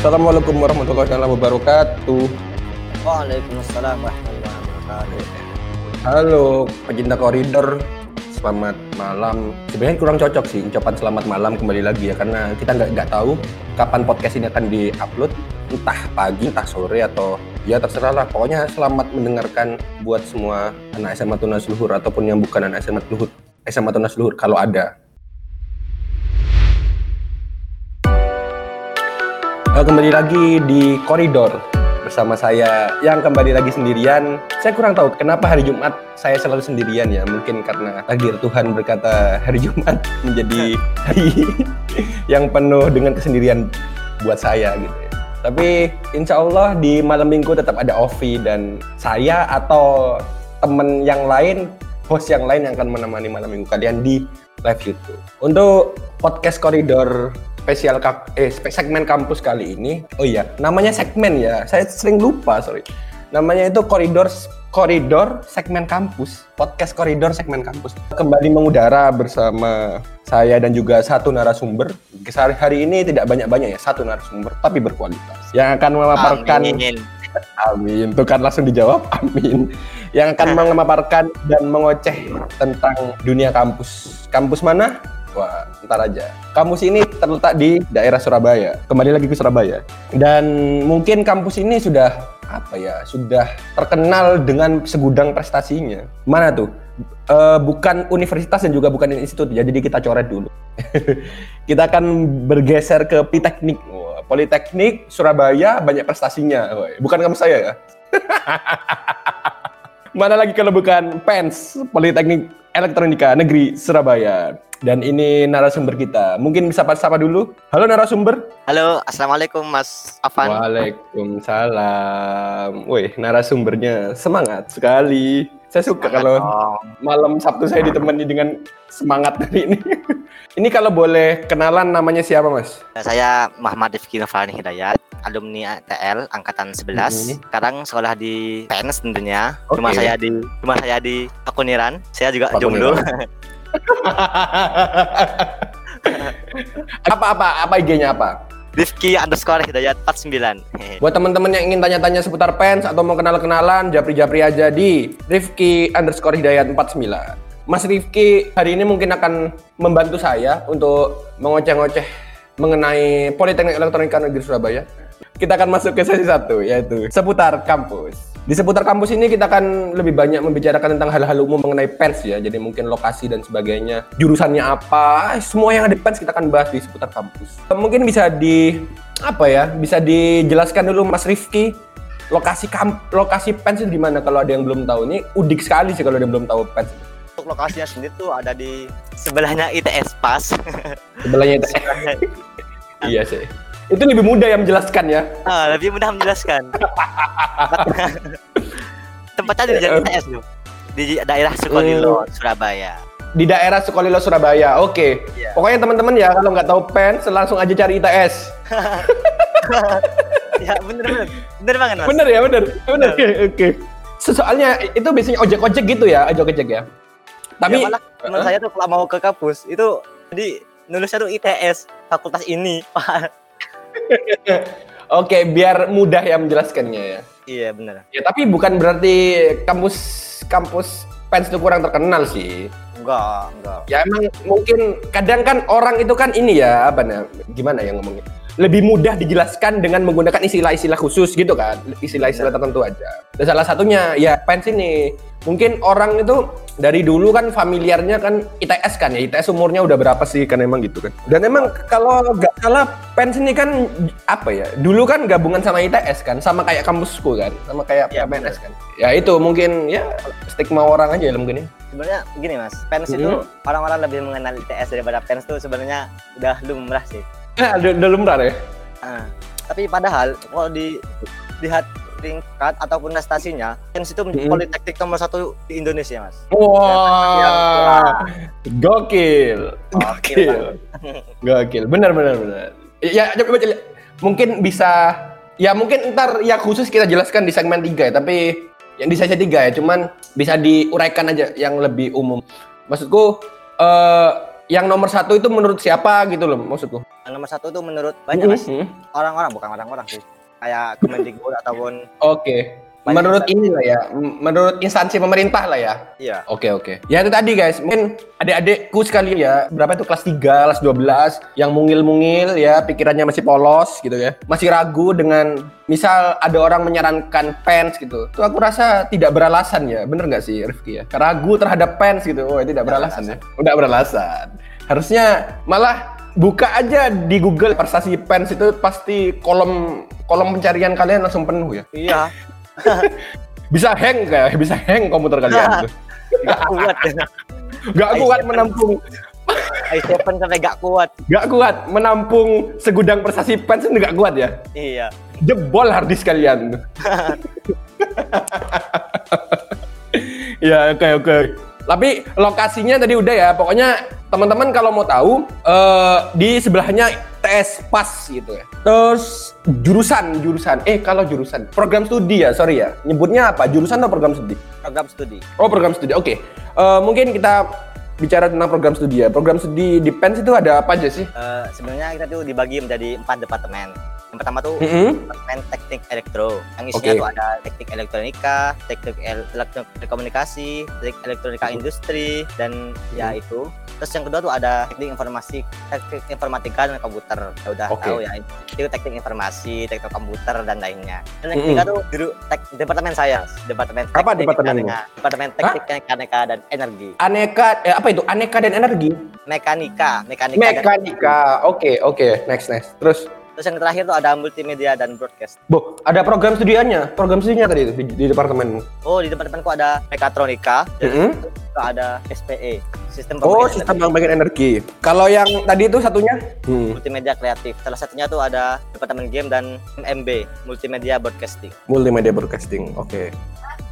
Assalamualaikum warahmatullahi wabarakatuh. Waalaikumsalam warahmatullahi wabarakatuh. Halo pecinta koridor, selamat malam. Sebenarnya kurang cocok sih ucapan selamat malam kembali lagi ya karena kita nggak nggak tahu kapan podcast ini akan diupload, entah pagi, entah sore atau ya terserah lah. Pokoknya selamat mendengarkan buat semua anak SMA Tunas Luhur ataupun yang bukan anak SMA Luhur, SMA Tunas Luhur kalau ada. Eh, kembali lagi di koridor bersama saya yang kembali lagi sendirian. Saya kurang tahu kenapa hari Jumat saya selalu sendirian ya. Mungkin karena takdir Tuhan berkata hari Jumat menjadi hari yang penuh dengan kesendirian buat saya gitu ya. Tapi insya Allah di malam minggu tetap ada Ovi dan saya atau temen yang lain, host yang lain yang akan menemani malam minggu kalian di live YouTube. Untuk podcast koridor spesial kap, eh segmen kampus kali ini. Oh iya, namanya segmen ya. Saya sering lupa, sorry. Namanya itu koridor koridor segmen kampus. Podcast koridor segmen kampus. Kembali mengudara bersama saya dan juga satu narasumber. Hari, hari ini tidak banyak-banyak ya, satu narasumber tapi berkualitas. Yang akan memaparkan Amin. Amin. Tuh kan langsung dijawab. Amin. Yang akan memaparkan dan mengoceh tentang dunia kampus. Kampus mana? Wah, ntar aja. Kampus ini terletak di daerah Surabaya. Kembali lagi ke Surabaya. Dan mungkin kampus ini sudah apa ya? Sudah terkenal dengan segudang prestasinya. Mana tuh? Eh, bukan universitas dan juga bukan institut ya. Jadi kita coret dulu. kita akan bergeser ke Politeknik. Wah, Politeknik Surabaya banyak prestasinya. Bukan kampus saya ya. Mana lagi kalau bukan PENS, Politeknik Elektronika Negeri Surabaya. Dan ini narasumber kita. Mungkin bisa sapa dulu. Halo narasumber. Halo, assalamualaikum Mas Afan. Waalaikumsalam. Wih, narasumbernya semangat sekali. Saya suka Semangat kalau dong. malam Sabtu saya ditemani dengan semangat dari ini. ini kalau boleh kenalan namanya siapa, Mas? Saya Muhammad Rifki Nofrani Hidayat, alumni ATL angkatan 11. Mhm. Sekarang sekolah di PNS tentunya. Oke. Rumah saya di rumah saya di Pakuniran. Saya juga Pakuniran. jomblo. apa apa apa IG-nya apa? Rifki underscore Hidayat 49. Hehe. Buat teman-teman yang ingin tanya-tanya seputar pens atau mau kenal-kenalan, japri-japri aja di Rifki underscore Hidayat 49. Mas Rifki hari ini mungkin akan membantu saya untuk mengoceh-ngoceh mengenai Politeknik Elektronika Negeri Surabaya. Kita akan masuk ke sesi satu, yaitu seputar kampus. Di seputar kampus ini kita akan lebih banyak membicarakan tentang hal-hal umum mengenai pens ya. Jadi mungkin lokasi dan sebagainya, jurusannya apa, semua yang ada pens kita akan bahas di seputar kampus. Mungkin bisa di apa ya? Bisa dijelaskan dulu Mas Rifki lokasi kamp lokasi pens itu di mana kalau ada yang belum tahu. Ini udik sekali sih kalau ada yang belum tahu pens. Untuk lokasinya sendiri tuh ada di sebelahnya ITS Pas. Sebelahnya itu. iya sih. Itu lebih mudah yang menjelaskan ya. ah, lebih mudah menjelaskan. Tempatnya di jalan ITS loh. Di daerah Sukolilo, Surabaya. Di daerah Sukolilo Surabaya. Oke. Iya. Pokoknya teman-teman ya kalau nggak tahu pens langsung aja cari ITS. ya bener bener bener banget mas Bener ya, bener. Bener. Oke. Soalnya itu biasanya ojek-ojek gitu ya, ojek-ojek ya. Tapi ya, malah teman saya tuh kalau mau ke kampus itu jadi nulisnya tuh ITS fakultas ini oke, biar mudah ya menjelaskannya ya. iya bener Ya, tapi bukan berarti kampus kampus pens itu kurang terkenal sih. enggak enggak Ya emang mungkin kadang kan orang itu kan ini ya apa nih gimana ya ngomongnya lebih mudah dijelaskan dengan menggunakan istilah-istilah khusus gitu kan istilah-istilah tertentu aja. Dan salah satunya ya pens ini mungkin orang itu dari dulu kan familiarnya kan ITS kan ya ITS umurnya udah berapa sih kan emang gitu kan. Dan emang kalau nggak salah pens ini kan apa ya dulu kan gabungan sama ITS kan sama kayak kampusku kan sama kayak Ya, PNS kan. Ya itu mungkin ya stigma orang aja ya mungkin ya. sebenarnya gini mas pens Mhm. itu orang-orang lebih mengenal ITS daripada pens tuh sebenarnya udah lumrah sih Ya, udah, udah lumrah ya. Ah, tapi padahal kalau di lihat tingkat ataupun prestasinya pens itu Mhm. politeknik nomor satu di Indonesia mas Wah, gokil, Gokil gokil, gokil, benar benar benar. Ya, coba coba mungkin bisa, ya mungkin ntar ya khusus kita jelaskan di segmen 3 ya, tapi yang di sesi 3 ya, cuman bisa diuraikan aja yang lebih umum. Maksudku, eh yang nomor satu itu menurut siapa gitu loh maksudku. Yang nomor satu tuh menurut banyak mas Mhm. orang-orang bukan orang-orang sih kayak Kemendikbud ataupun Oke. Banyak Menurut ini lah ya, menurut instansi pemerintah lah ya. iya Oke oke. Ya itu tadi guys, mungkin adik-adikku sekali ya, berapa itu kelas 3, kelas 12 yang mungil-mungil ya, pikirannya masih polos gitu ya. Masih ragu dengan misal ada orang menyarankan pens gitu. Itu aku rasa tidak beralasan ya. Bener nggak sih Rifki ya? Ragu terhadap pens gitu. Oh, tidak beralasan ya. Udah beralasan. Harusnya malah buka aja di Google prestasi pens itu pasti kolom kolom pencarian kalian langsung penuh ya. iya Bisa hang kayak bisa hang komputer kalian. tuh. gak kuat Gak kuat menampung i7 sampai gak kuat Gak kuat menampung segudang prestasi pens itu gak kuat ya. iya Jebol harddisk kalian. ya oke oke. Tapi lokasinya tadi udah ya. Pokoknya teman-teman kalau mau tahu eh, di sebelahnya TS Pas gitu ya. Terus jurusan jurusan. Eh kalau jurusan program studi ya sorry ya. Nyebutnya apa? Jurusan atau program studi? program studi Oh program studi. Oke. Eh, mungkin kita bicara tentang program studi ya. Program studi di PENS itu ada apa aja sih? Eh, sebenarnya kita tuh dibagi menjadi empat departemen pertama tuh Mm-mm. departemen teknik elektro yang isinya Oke. tuh ada teknik elektronika teknik el- telekomunikasi teknik elektronika industri dan ya Hmm. itu terus yang kedua tuh ada teknik informasi teknik informatika dan komputer ya udah Oke. tahu ya itu teknik informasi teknik komputer dan lainnya dan yang ketiga tuh juru- tek- departemen saya departemen Apa teknik departemenmu? mekanika. departemen teknik mekanika dan energi Aneka eh, apa itu? Aneka dan energi. mekanika mekanika Mekanika. Oke, oke. Next, next. Terus terus yang terakhir tuh ada multimedia dan broadcast Bo, ada program studiannya. Program studinya tadi itu di, di departemenmu. oh di departemenku ada mekatronika Mm-mm. juga ada SPE sistem Oh, pembangkit sistem energi. pembagian energi. Kalau yang tadi itu satunya? Hmm, multimedia kreatif salah satunya tuh ada departemen game dan MMB multimedia broadcasting multimedia broadcasting. Oke.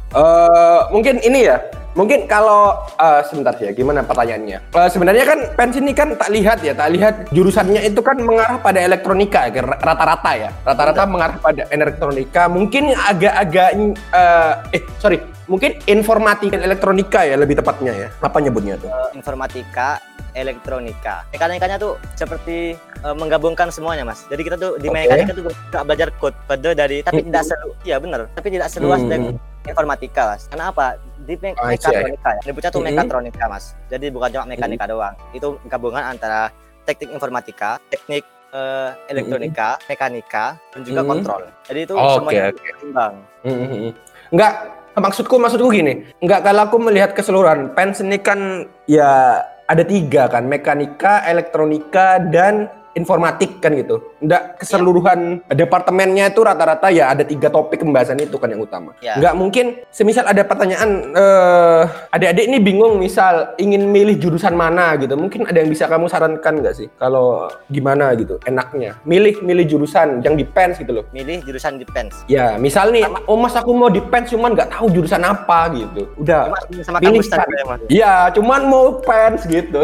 Eh, mungkin ini ya. Mungkin kalau eh, sebentar ya, gimana pertanyaannya? Eh, sebenarnya kan pens ini kan tak lihat ya, tak lihat jurusannya itu kan mengarah pada elektronika, ya, rata-rata ya. Rata-rata mengarah pada elektronika. Mungkin agak-agak eh, eh sorry, mungkin informatika elektronika ya lebih tepatnya ya. Apa nyebutnya tuh? Informatika elektronika mekanikanya tuh seperti eh, menggabungkan semuanya mas jadi kita tuh di Oke. mekanika tuh belajar code kode dari tapi tidak selu iya benar tapi tidak seluas Hmm. dari informatika mas karena apa di me- see. mekatronika ya nyebutnya tuh Hmm. mekatronika mas jadi bukan cuma mekanika doang itu gabungan antara teknik informatika teknik eh, elektronika mekanika dan juga Hmm. kontrol jadi itu Oke, semuanya oke. seimbang Hmm, Enggak, maksudku maksudku gini. Enggak kalau aku melihat keseluruhan pens ini kan ya ada tiga kan, mekanika, elektronika dan informatik kan gitu. Enggak keseluruhan departemennya itu rata-rata ya ada tiga topik pembahasan itu kan yang utama. Enggak mungkin semisal ada pertanyaan eh adik-adik ini bingung misal ingin milih jurusan mana gitu. Mungkin ada yang bisa kamu sarankan nggak sih kalau gimana gitu enaknya. Milih milih jurusan yang di pens gitu loh. milih jurusan defense Ya, misal nih, oh mas aku mau di pens cuman nggak tahu jurusan apa gitu. Udah. Cuma sama Pilih kan. ya. Iya, cuman mau pens gitu.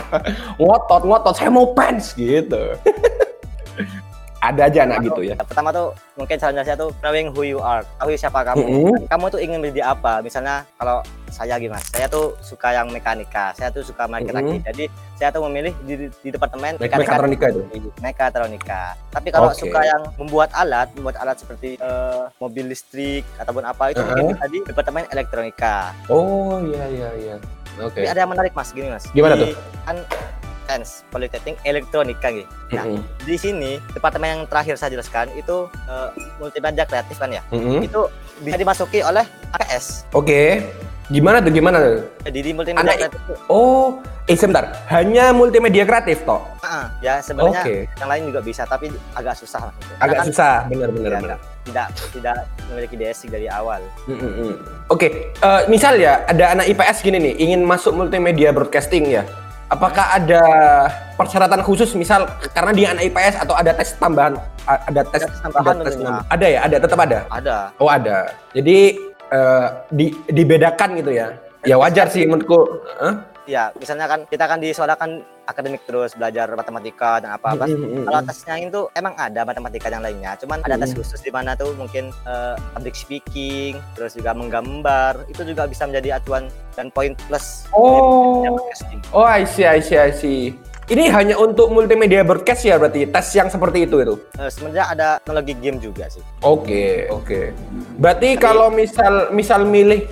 ngotot, ngotot, saya mau pens gitu. Ada aja anak gitu ya. Pertama tuh mungkin saran saya tuh knowing who you are. Tahu siapa kamu. Mm-mm. Kamu tuh ingin menjadi apa? Misalnya kalau saya gimana? Saya tuh suka yang mekanika. Saya tuh suka laki-laki. Jadi saya tuh memilih di, di departemen Mek- mekatronika itu? Mekatronika. Tapi kalau Oke. suka yang membuat alat, membuat alat seperti eh, mobil listrik ataupun apa itu mungkin Uh-huh. bisa di departemen elektronika. Oh, iya iya iya. Oke. Tapi ada yang menarik Mas, gini Mas. Gimana Di- Kan Sains Politeknik Elektronika gitu. Nah, Mm-mm. di sini departemen yang terakhir saya jelaskan itu eh, multimedia kreatif kan ya Mm-mm. itu bisa dimasuki oleh AKS Oke. Gimana tuh gimana tuh? jadi di multimedia Anak- kreatif Oh, eh sebentar. Hanya multimedia kreatif toh? ah, ya sebenarnya Oke. yang lain juga bisa tapi agak susah lah gitu. Karena Agak kan susah, benar benar ya, benar. tidak tidak memiliki basic dari awal Mm-mm. Oke, eh, misal ya ada anak IPS gini nih, ingin masuk multimedia broadcasting ya. Apakah ada persyaratan khusus misal karena dia anak IPS atau ada tes tambahan ada tes Ada tes tambahan ada tes tambahan? ada ya, ada tetap ada. ada Oh, ada. Jadi eh, di dibedakan gitu ya. Ya wajar sih menurutku. Hah? Ya misalnya kan kita kan disuarakan akademik terus belajar matematika dan apa apa Mm-mm. kalau tesnya itu emang ada matematika yang lainnya cuman ada tes khusus di mana tuh mungkin eh, public speaking terus juga menggambar itu juga bisa menjadi acuan dan poin plus Oh. Oh, I see, I see, I see. Ini hanya untuk multimedia broadcast ya berarti tes yang seperti itu itu. Eh, sebenarnya ada teknologi game juga sih. Oke, oke. Berarti kalau misal misal milih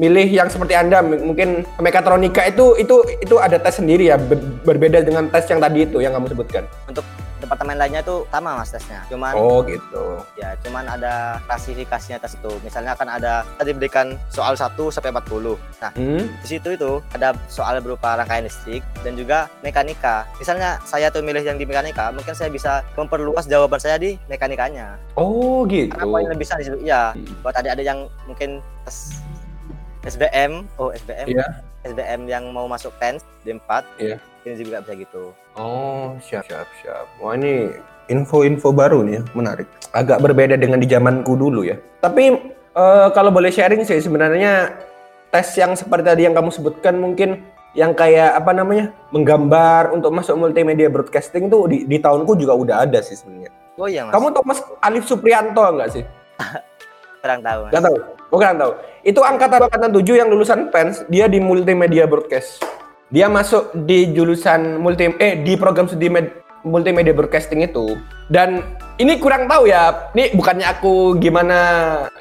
milih yang seperti Anda mungkin mekatronika itu itu itu ada tes sendiri ya ber- berbeda dengan tes yang tadi itu yang kamu sebutkan. Untuk departemen lainnya itu sama mas tesnya. Cuman Oh, gitu. ya cuman ada klasifikasinya tes itu. Misalnya kan ada tadi berikan soal 1 sampai 40. Nah, Hmm? di situ itu ada soal berupa rangkaian listrik dan juga mekanika. Misalnya saya tuh milih yang di mekanika, mungkin saya bisa memperluas jawaban saya di mekanikanya. Oh, gitu. Karena poin lebih besar Hmm. buat adik-adik yang mungkin tes SBM, oh SBM, Iya. SBM yang mau masuk PENS D4, Iya. ini juga bisa gitu. Oh, siap, siap, siap. Wah, ini info-info baru nih, ya, menarik. Agak berbeda dengan di zamanku dulu ya. Tapi eh, kalau boleh sharing sih sebenarnya tes yang seperti tadi yang kamu sebutkan mungkin yang kayak apa namanya menggambar untuk masuk multimedia broadcasting tuh di, di tahunku juga udah ada sih sebenarnya. Oh iya mas, Kamu tahu Mas Alif Suprianto enggak sih? kurang tahu mas. Enggak tahu. Oh, kurang tahu. Itu angkatan angkatan 7 yang lulusan PENS, dia di multimedia broadcast. Dia masuk di jurusan multi eh di program studi med- multimedia broadcasting itu. Dan ini kurang tahu ya. Ini bukannya aku gimana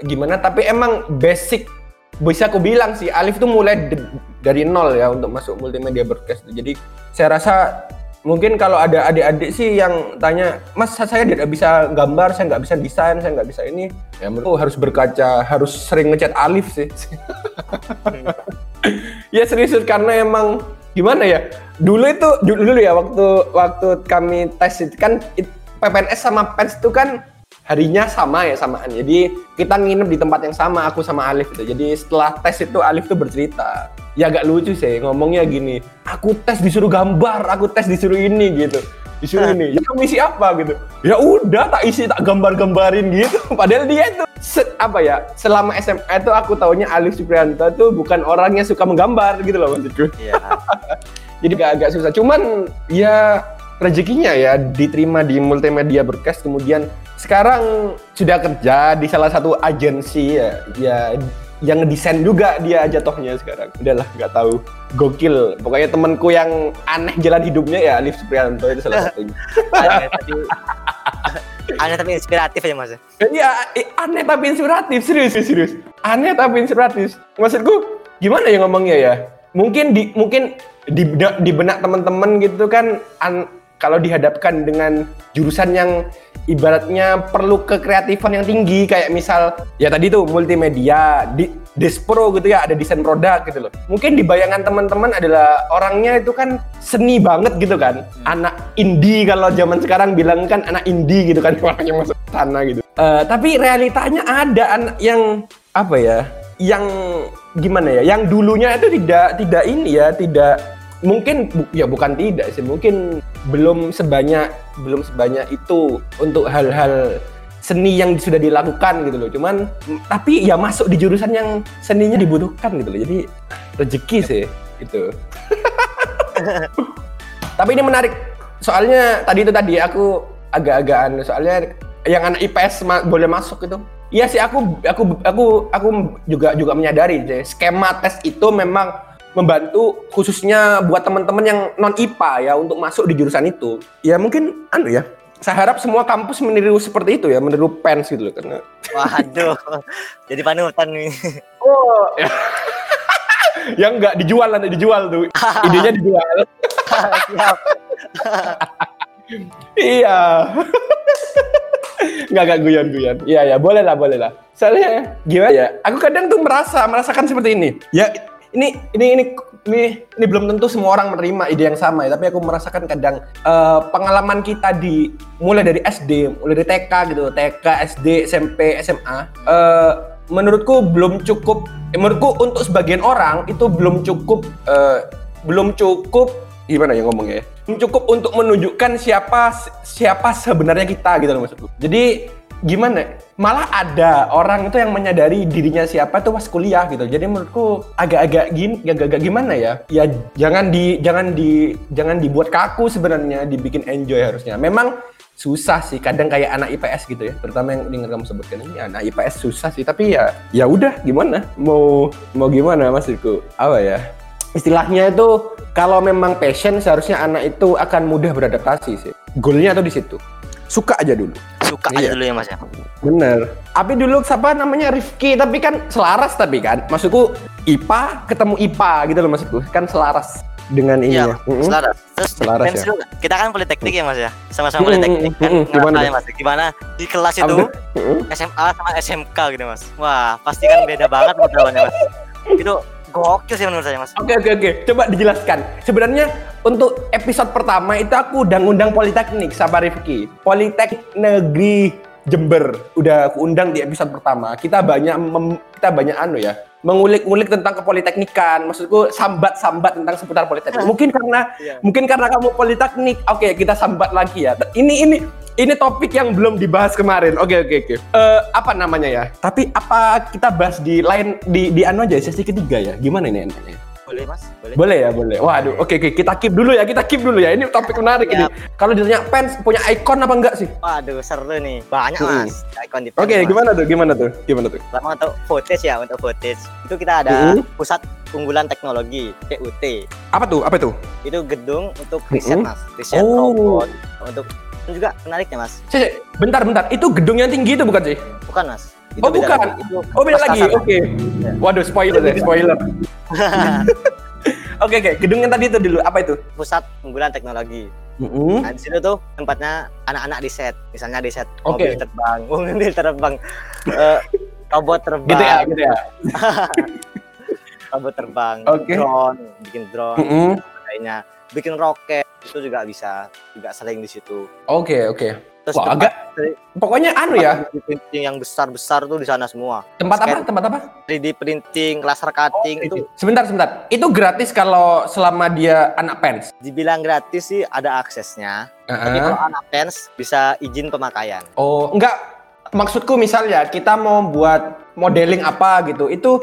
gimana tapi emang basic bisa aku bilang sih Alif tuh mulai dari nol ya untuk masuk multimedia broadcast. Jadi saya rasa mungkin kalau ada adik-adik sih yang tanya, Mas saya tidak bisa gambar, saya nggak bisa desain, saya nggak bisa ini. Ya menurutku harus berkaca, harus sering ngechat Alif sih. ya serius karena emang gimana ya? Dulu itu dulu dulu ya waktu waktu kami tes itu kan it- PPNS sama PENS itu kan harinya sama ya samaan. Jadi kita nginep di tempat yang sama aku sama Alif itu. Jadi setelah tes itu Alif tuh bercerita. Ya agak lucu sih ngomongnya gini. Aku tes disuruh gambar, aku tes disuruh ini gitu. Disuruh ini. Ya kamu isi apa gitu. Ya udah tak isi tak gambar-gambarin gitu. Padahal dia itu apa ya? Selama SMA itu aku taunya Alif Supriyanto tuh bukan orang yang suka menggambar gitu loh maksudku Iya. jadi agak, agak susah. Cuman ya rezekinya ya diterima di multimedia broadcast kemudian sekarang sudah kerja di salah satu agensi ya, ya yang desain juga dia jatuhnya sekarang. Udahlah nggak tahu. Gokil. Pokoknya temanku yang aneh jalan hidupnya ya Alif Supriyanto itu salah satunya. aneh tapi aneh tapi inspiratif ya mas. Iya, eh, aneh tapi inspiratif, serius, serius. Aneh tapi inspiratif. Maksudku, gimana ya ngomongnya ya? Mungkin di mungkin di benak, di benak teman-teman gitu kan an- kalau dihadapkan dengan jurusan yang ibaratnya perlu kekreatifan yang tinggi kayak misal ya tadi tuh multimedia di Despro gitu ya ada desain produk gitu loh. Mungkin di bayangan teman-teman adalah orangnya itu kan seni banget gitu kan. Anak indie kalau zaman sekarang bilang kan anak indie gitu kan orangnya masuk sana gitu. Eh, tapi realitanya ada anak yang apa ya yang gimana ya yang dulunya itu tidak tidak ini ya tidak mungkin bu- ya bukan tidak sih mungkin belum sebanyak belum sebanyak itu untuk hal-hal seni yang sudah dilakukan gitu loh. Cuman tapi ya masuk di jurusan yang seninya dibutuhkan gitu loh. Jadi rezeki sih itu tapi ini menarik. Soalnya tadi itu tadi aku agak-agakan soalnya yang anak IPS ma- boleh masuk itu. Iya sih aku aku aku aku juga juga menyadari sih, skema tes itu memang membantu khususnya buat teman-teman yang non IPA ya untuk masuk di jurusan itu ya mungkin anu ya saya harap semua kampus meniru seperti itu ya meniru PENS gitu loh karena Waduh, jadi panutan nih. oh yang nggak dijual nanti dijual tuh idenya dijual Siap. Iya. Nggak, nggak guyon-guyon. Iya, ya, boleh lah, boleh lah. Soalnya, gimana ya, aku kadang tuh merasa, merasakan seperti ini. Ya, ini, ini, ini, ini, ini belum tentu semua orang menerima ide yang sama ya, tapi aku merasakan kadang eh, pengalaman kita di, mulai dari SD, mulai dari TK gitu, TK, SD, SMP, SMA, eh, menurutku belum cukup, eh, menurutku untuk sebagian orang itu belum cukup, eh, belum cukup gimana ya ngomongnya ya? Cukup untuk menunjukkan siapa siapa sebenarnya kita gitu loh maksudku. Jadi gimana? Malah ada orang itu yang menyadari dirinya siapa tuh pas kuliah gitu. Jadi menurutku agak-agak gini, agak-agak gimana ya? Ya jangan di jangan di jangan dibuat kaku sebenarnya, dibikin enjoy harusnya. Memang susah sih kadang kayak anak IPS gitu ya terutama yang dengar kamu sebutkan ini anak IPS susah sih tapi ya ya udah gimana mau mau gimana maksudku apa ya istilahnya itu kalau memang passion seharusnya anak itu akan mudah beradaptasi sih. Goalnya tuh di situ. Suka aja dulu. Suka Iya. aja dulu ya Mas ya. Bener. Tapi dulu siapa namanya Rifki, tapi kan selaras tapi kan. Maksudku IPA ketemu IPA gitu loh maksudku. Kan selaras dengan ini. Iya, Mm-mm. selaras. Terus Selaras ya. kita kan politeknik ya Mas ya. Sama-sama politeknik kan. mm-mm. Gimana tuh? Mas, gimana di kelas itu? Mm-mm. SMA sama SMK gitu Mas. Wah, pasti kan beda banget modelannya Mas. Itu gokil sih menurut saya Mas. Oke oke oke, coba dijelaskan. Sebenarnya untuk episode pertama itu aku udah ngundang Politeknik sama Rifki. Politeknik Negeri Jember udah aku undang di episode pertama. Kita banyak mem- kita banyak anu ya, mengulik-ngulik tentang kepoliteknikan. Maksudku sambat-sambat tentang seputar politeknik. Mungkin karena Iya. mungkin karena kamu politeknik. Oke, kita sambat lagi ya. Ini ini ini topik yang belum dibahas kemarin. Oke oke oke. Eh, apa namanya ya? Tapi apa kita bahas di lain di di anu aja sesi ketiga ya? Gimana ini enaknya? Boleh Mas? Boleh. Boleh ya, boleh. Waduh, oke oke, kita keep dulu ya, kita keep dulu ya. Ini topik menarik ini. Kalau ditanya fans punya ikon apa enggak sih? Waduh, seru nih. Banyak Mm-mm. Mas. Icon di Oke, Mas. gimana tuh? Gimana tuh? Gimana tuh? Pertama untuk footage ya, untuk footage. Itu kita ada pusat unggulan teknologi PUT. Apa tuh? Apa tuh? Itu gedung untuk riset Mm-mm. Mas. Riset Oh. robot untuk juga menariknya Mas. Bentar, bentar. Itu gedung yang tinggi itu bukan sih? Bukan Mas. Itu Oh, bukan. lagi. Itu Oh, beda lagi. Oke. Waduh, spoiler deh, spoiler. Oke, oke. Gedung yang tadi itu dulu. Apa itu? pusat unggulan teknologi. Mm-mm. Nah, di situ tuh tempatnya anak-anak riset. Misalnya riset Oke. mobil terbang, mobil terbang, eh, robot terbang, Gitu ya, gitu ya. robot terbang, Oke. drone, bikin drone, Mm-mm. Kayaknya bikin roket itu juga bisa, juga sering di situ. Oke, oke. Terus Wah, tempat- agak pokoknya anu ya. 3D printing yang besar-besar tuh di sana semua. Tempat apa? Scan Tempat apa? 3D printing, laser cutting itu Sebentar, sebentar. Itu gratis kalau selama dia anak pens. dibilang gratis sih ada aksesnya. Tapi Heeh. kalau anak pens bisa izin pemakaian. Oh, enggak. Maksudku misalnya kita mau buat modeling apa gitu, itu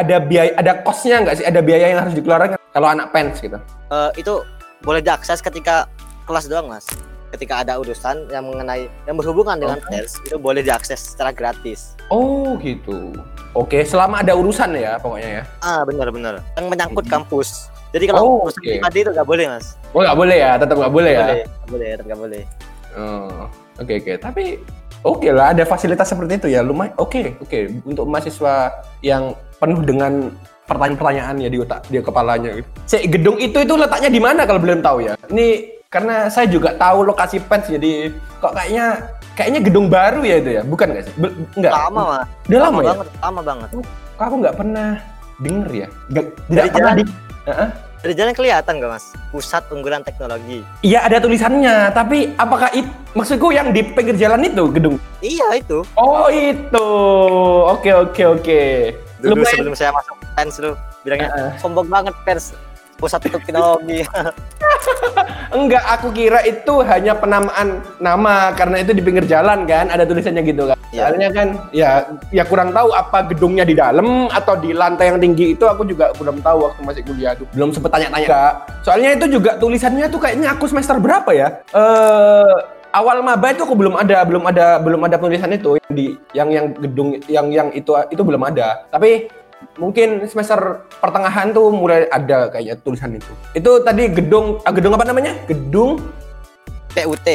ada biaya, ada costnya nggak sih? Ada biaya yang harus dikeluarkan kalau anak pens gitu. Eh, itu boleh diakses ketika kelas doang mas ketika ada urusan yang mengenai yang berhubungan dengan Oke. pers itu boleh diakses secara gratis Oh, gitu. Oke, selama ada urusan ya pokoknya ya. ah benar-benar yang menyangkut Mhm. kampus jadi kalau Oh, urusan oke. pribadi itu nggak boleh mas Oh, nggak boleh ya, tetap nggak boleh ya. nggak boleh tetap nggak boleh Oh, oke oke. Tapi oke lah, ada fasilitas seperti itu ya. Lumayan. Oke oke. Untuk mahasiswa yang penuh dengan pertanyaan-pertanyaan ya di otak, di kepalanya. Si gedung itu itu letaknya di mana kalau belum tahu ya? Ini karena saya juga tahu lokasi pens, jadi kok kayaknya kayaknya gedung baru ya itu ya, bukan sih? Be- enggak. lama mas Udah lama, ya? banget lama banget Kok aku nggak pernah denger ya? Nggak, tidak Dari pernah jalan. di. Heeh. dari jalan kelihatan nggak mas pusat unggulan teknologi Iya ada tulisannya, tapi apakah itu maksudku yang di pinggir jalan itu gedung? iya itu Oh itu, oke oke oke. Dulu Lumayan. sebelum saya masuk pens lu bilangnya Heeh. sombong banget pens pusat teknologi Enggak, aku kira itu hanya penamaan nama karena itu di pinggir jalan kan, ada tulisannya gitu kan. Soalnya kan ya ya kurang tahu apa gedungnya di dalam atau di lantai yang tinggi itu aku juga belum tahu waktu masih kuliah tuh. Belum sempet tanya-tanya. Soalnya itu juga tulisannya tuh kayaknya aku semester berapa ya? Eh awal maba itu aku belum ada, belum ada, belum ada tulisan itu yang di yang yang gedung yang yang itu itu belum ada. Tapi mungkin semester pertengahan tuh mulai ada kayaknya tulisan itu. Itu tadi gedung ah, gedung apa namanya? Gedung PUT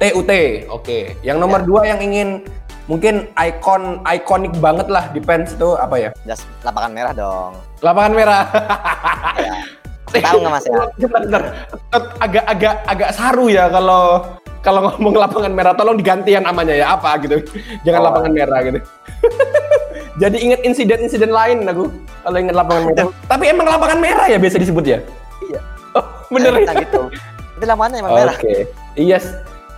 TUT. Oke. Yang nomor dua yang ingin mungkin ikon ikonik banget lah di Pens itu apa ya? jas lapangan merah dong Lapangan merah. ya. tahu nggak mas ya bentar, bentar. Agak agak agak saru ya kalau kalau ngomong lapangan merah tolong digantian namanya ya apa gitu. Jangan Oh. lapangan merah gitu. Jadi inget insiden-insiden lain aku kalau inget lapangan merah. Tapi emang lapangan merah ya biasa disebut ya? Iya. Oh, bener ya? Nah, gitu itu lapangannya emang Oke. merah Iya. s-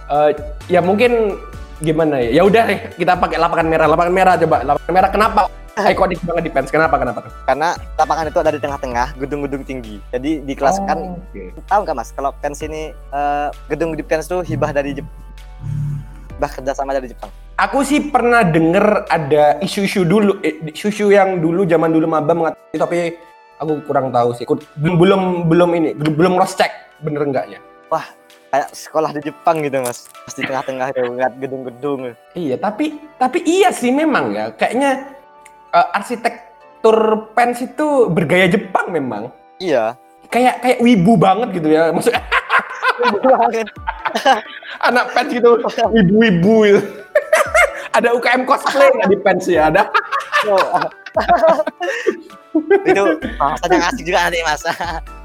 eh, ya mungkin gimana ya? Ya udah deh, kita pakai lapangan merah. Lapangan merah coba. Lapangan merah kenapa? Ikonik banget di Pens. Kenapa? Kenapa? karena lapangan itu ada di tengah-tengah gedung-gedung tinggi jadi di kelas kan Oh, oke. tahu nggak mas kalau pens ini eh, gedung di pens itu hibah dari Jepang hibah kerjasama dari Jepang Aku sih pernah denger ada isu-isu dulu, eh, isu-isu yang dulu zaman dulu maba mengatakan tapi aku kurang tahu sih. Aku belum belum belum ini, belum belum cross check bener enggaknya. kayak sekolah di Jepang gitu mas pas di tengah-tengah ngeliat gedung-gedung Iya, tapi tapi iya sih memang ya. Kayaknya eh, arsitektur Pens itu bergaya Jepang memang. Iya. Kayak kayak wibu banget gitu ya. Maksudnya Banget. anak pens gitu, wibu-wibu gitu. Ada UKM cosplay nggak di pens ya? Ada. itu bahasan yang asik juga nanti mas.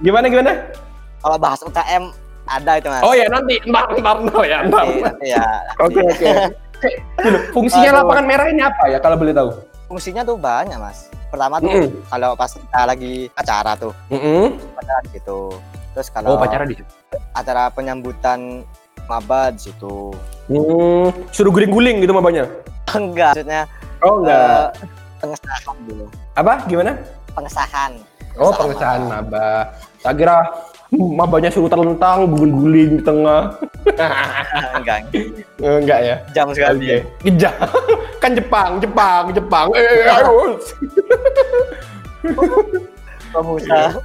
Gimana gimana? Kalau bahas UKM ada itu mas. Oh ya nanti, ntar ntar ntar ya ntar. Nanti, nanti ya. Oke oke. Fungsinya Aduh. lapangan merah ini apa ya kalau boleh tahu? Fungsinya tuh banyak mas. Pertama tuh Mm-mm. kalau pas kita lagi acara tuh, Mm-mm. acara di situ. Terus kalau Oh pacaran di situ. acara penyambutan maba di situ. Hmm, suruh guling-guling gitu mabanya. Enggak, maksudnya Oh eh, pengesahan dulu. Apa? Gimana? Pengesahan. Oh pengesahan maba. Tak kira hmm, mabanya suruh terlentang, guling-guling di tengah. Enggak, Eh, Enggak ya? jam sekali. Oke. Kejam. kan Jepang, Jepang, Jepang. Eh, ayo. Pemusa.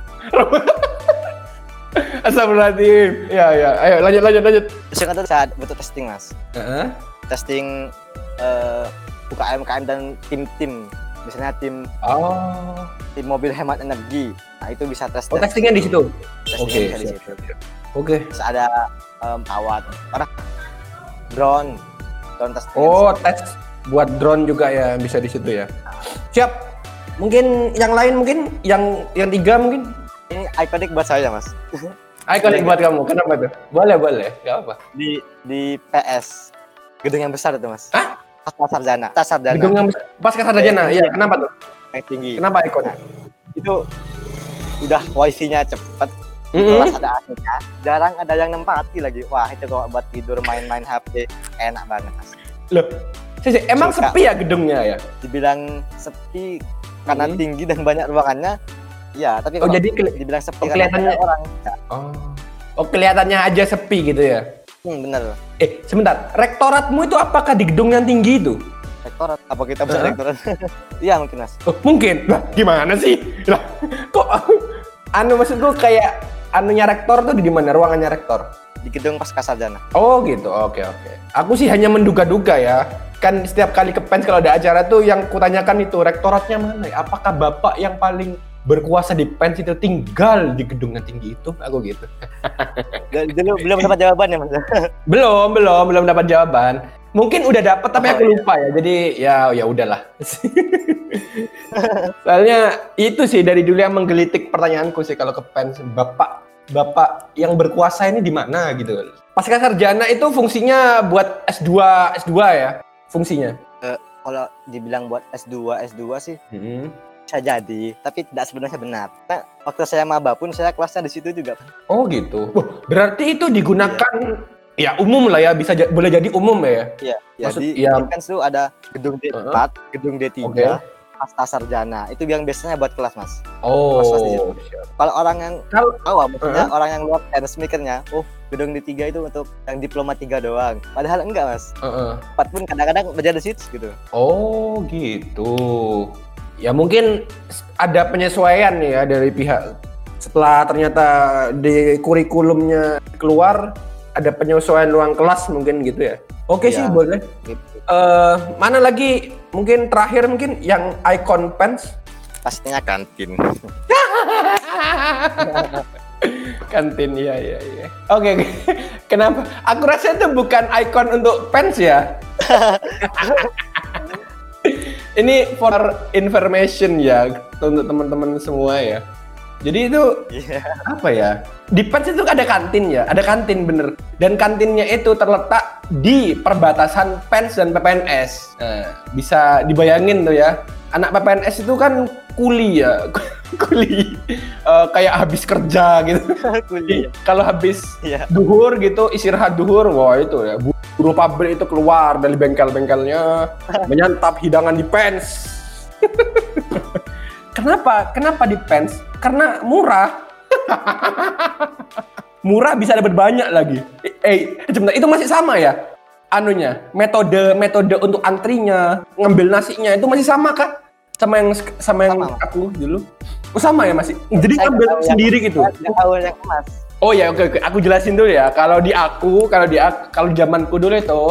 Astagfirullahaladzim. Ya, ya. Ayo lanjut, lanjut, lanjut. Terus yang kedua saya butuh testing mas. Heeh. Testing eh, UKM UKM dan tim-tim. Misalnya tim Oh. tim mobil hemat energi. Nah itu bisa tes Oh, testingnya di situ. Oke, bisa di siap, situ. Oke. Terus ada em, awat apa? Drone. Drone testing. Oh, tes buat drone juga ya bisa di situ ya. Siap. Mungkin yang lain mungkin yang yang tiga mungkin. ini ikonik buat saya mas. Kalau buat kamu. Kenapa tuh? Boleh, boleh. Gak apa. Di di PS gedung yang besar itu mas. Hah? Pasar Sarjana. Pasar Sarjana Gedung yang besar. pas ke sarjana. Iya, kenapa tuh? yang tinggi. Kenapa ikon? Itu udah wifi-nya cepet. Mm-mm. Kelas ada AC-nya. Jarang ada yang nempati lagi. Wah itu kalau buat tidur main-main HP enak banget. Loh, Sisi, emang Suka. sepi ya gedungnya ya? Dibilang sepi karena Hmm. tinggi dan banyak ruangannya. Ya tapi Oh, kalau jadi dibilang sepi oh, kelihatannya- orang. Ya, Oh. Oh, kelihatannya aja sepi gitu ya. hmm, bener. Eh, sebentar. Rektoratmu itu apakah di gedung yang tinggi itu? Rektorat. Apa kita bisa Hah? rektorat? Iya mungkin mas. Oh, mungkin. Lah, gimana sih? Lah, kok anu maksudku kayak anunya rektor tuh di mana ruangannya rektor? Di gedung Pasca Sarjana. Oh gitu, oke oke. Aku sih hanya menduga-duga ya. Kan setiap kali ke pens kalau ada acara tuh yang kutanyakan itu rektoratnya mana ya? Apakah bapak yang paling berkuasa di pens itu tinggal di gedung yang tinggi itu? Aku gitu. Dulu belum dapat jawaban ya mas. Belum, belum, belum dapat jawaban. Mungkin udah dapat tapi Oh, aku lupa ya. Jadi ya ya udahlah. Soalnya itu sih dari dulu yang menggelitik pertanyaanku sih kalau ke pens bapak bapak yang berkuasa ini di mana gitu. Pasca sarjana itu fungsinya buat S2 S2 ya fungsinya. Kalau dibilang buat S2 S2 sih Hmm. bisa jadi, tapi tidak sebenarnya benar. Nah, waktu saya maba pun saya kelasnya di situ juga. Oh gitu. Wah, berarti itu digunakan ya umum lah ya bisa boleh jadi umum ya. Iya, ya Maksud- di, di Pens tuh ada gedung D4, gedung D3, Oke. pasca sarjana. Itu yang biasanya buat kelas, Mas. Oh. Kalau orang yang Kalau- awam, maksudnya Heeh. orang yang luar Pens mikirnya, oh, gedung D3 itu untuk yang diploma 3 doang. Padahal enggak, Mas. Heeh. Empat pun kadang-kadang belajar di gitu. Oh gitu. Ya mungkin ada penyesuaian ya dari pihak setelah ternyata di kurikulumnya keluar ada penyesuaian ruang kelas mungkin gitu ya. Oke Iya. sih boleh. gitu. Eh mana lagi mungkin terakhir mungkin yang icon pants Pastinya kantin. kantin iya iya iya. Oke oke. Kenapa? Aku rasa itu bukan icon untuk pants ya. Ini for information ya untuk teman-teman semua ya. Jadi itu Iya. apa ya? Di pens itu ada kantin ya, ada kantin bener. Dan kantinnya itu terletak di perbatasan pens dan PPNS. Nah, bisa dibayangin tuh ya. Anak PPNS itu kan kuli ya, kuli Eh, kayak habis kerja gitu. Kuliah. Kalau habis Iya. duhur gitu, istirahat duhur, wah itu ya. bu- Buruh pabrik itu keluar dari bengkel-bengkelnya, menyantap hidangan di pens. Kenapa? Kenapa di pens? Karena murah. murah bisa dapat banyak lagi. Eh, eh, sebentar, itu masih sama ya? Anunya, metode metode untuk antrinya, ngambil nasinya itu masih sama kah? Sama yang sama yang Sama, aku dulu. Oh sama ya masih. Jadi Saya ngambil yang- sendiri gitu. yang emas. Oh ya oke oke aku jelasin dulu ya. Kalau di aku, kalau di ak- kalau zamanku dulu itu,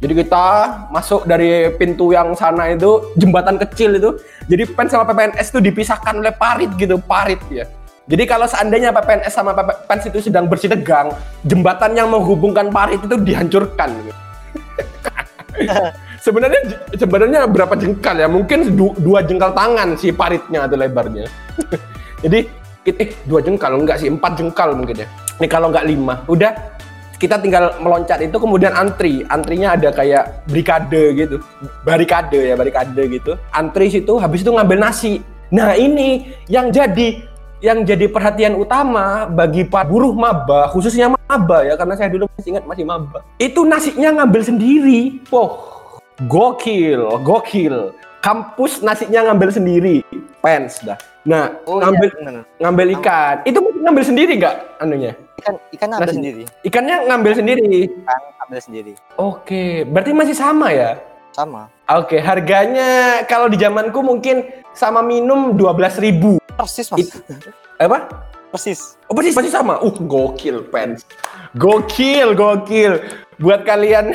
jadi kita masuk dari pintu yang sana itu jembatan kecil itu. Jadi PEN sama PPNS itu dipisahkan oleh parit gitu, parit ya. Jadi kalau seandainya PPNS sama PPNS itu sedang bersih tegang, jembatan yang menghubungkan parit itu dihancurkan. sebenarnya sebenarnya berapa jengkal ya? Mungkin du, dua jengkal tangan si paritnya atau lebarnya. Jadi eh dua jengkal enggak sih empat jengkal mungkin ya. Ini kalau enggak lima, udah kita tinggal meloncat itu kemudian antri. Antrinya ada kayak brigade gitu. Barikade ya barikade gitu. Antri situ habis itu ngambil nasi. Nah ini yang jadi yang jadi perhatian utama bagi para buruh maba khususnya maba ya karena saya dulu masih ingat masih maba. Itu nasinya ngambil sendiri. Oh gokil gokil. Kampus nasinya ngambil sendiri. Pens dah. Nah Oh, ngambil iya, ngambil ikan. Itu ngambil sendiri nggak anunya ikan ikan ambil Nasi. sendiri ikannya ngambil sendiri ikan ambil sendiri Oke, berarti masih sama ya? sama Oke, harganya kalau di zamanku mungkin sama minum 12.000. persis mas It- Apa? persis Oh, persis masih sama. Uh, gokil, fans. Gokil, gokil. Buat kalian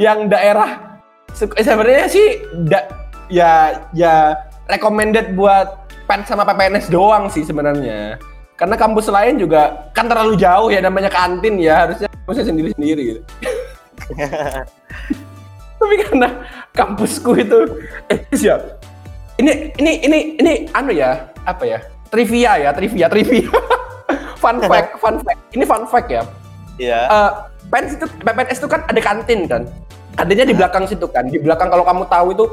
yang daerah eh, sebenarnya sih da- ya ya recommended buat fans sama PPNS doang sih sebenarnya. Karena kampus lain juga kan terlalu jauh ya namanya kantin ya harusnya harusnya sendiri-sendiri gitu. Tapi karena kampusku itu eh siap. Ini ini ini ini anu ya, apa ya? Trivia ya, trivia, trivia. fun fact, fun fact. Ini fun fact ya. iya Eh PNS itu PPNS itu kan ada kantin kan. Kantinnya di belakang situ kan. Di belakang kalau kamu tahu itu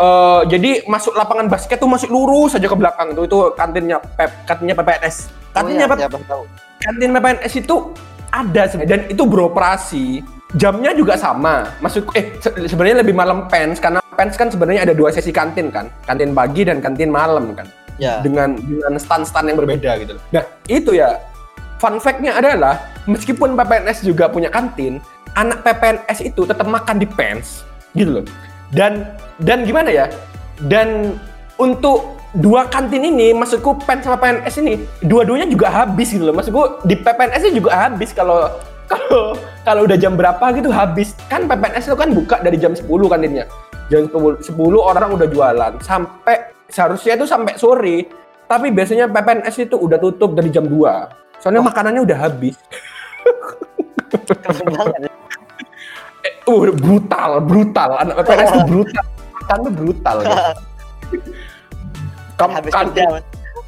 eh jadi masuk lapangan basket tuh masuk lurus saja ke belakang itu itu kantinnya Pep, kantinnya PPNS. Kantinnya oh, iya, siapa tahu. Kantin PPNS itu ada dan itu beroperasi. Jamnya juga sama. Masuk eh se- sebenarnya lebih malam pens karena pens kan sebenarnya ada dua sesi kantin kan. Kantin pagi dan kantin malam kan. Ya. Dengan dengan stand-stand yang berbeda gitu. Nah itu ya. Fun fact-nya adalah meskipun PPNS juga punya kantin anak PPNS itu tetap makan di pens gitu loh. Dan dan gimana ya? Dan untuk dua kantin ini maksudku PEN sama PNS ini dua-duanya juga habis gitu loh. Maksudku di PPNS juga habis kalau kalau kalau udah jam berapa gitu habis. Kan PPNS itu kan buka dari jam 10 kantinnya. Jam 10, 10 orang udah jualan. Sampai seharusnya itu sampai sore. Tapi biasanya PPNS itu udah tutup dari jam 2 soalnya makanannya udah habis. Banget uh brutal brutal. Anak PPNS itu brutal. Makan tuh brutal guys. Kam- habis kantin, kerja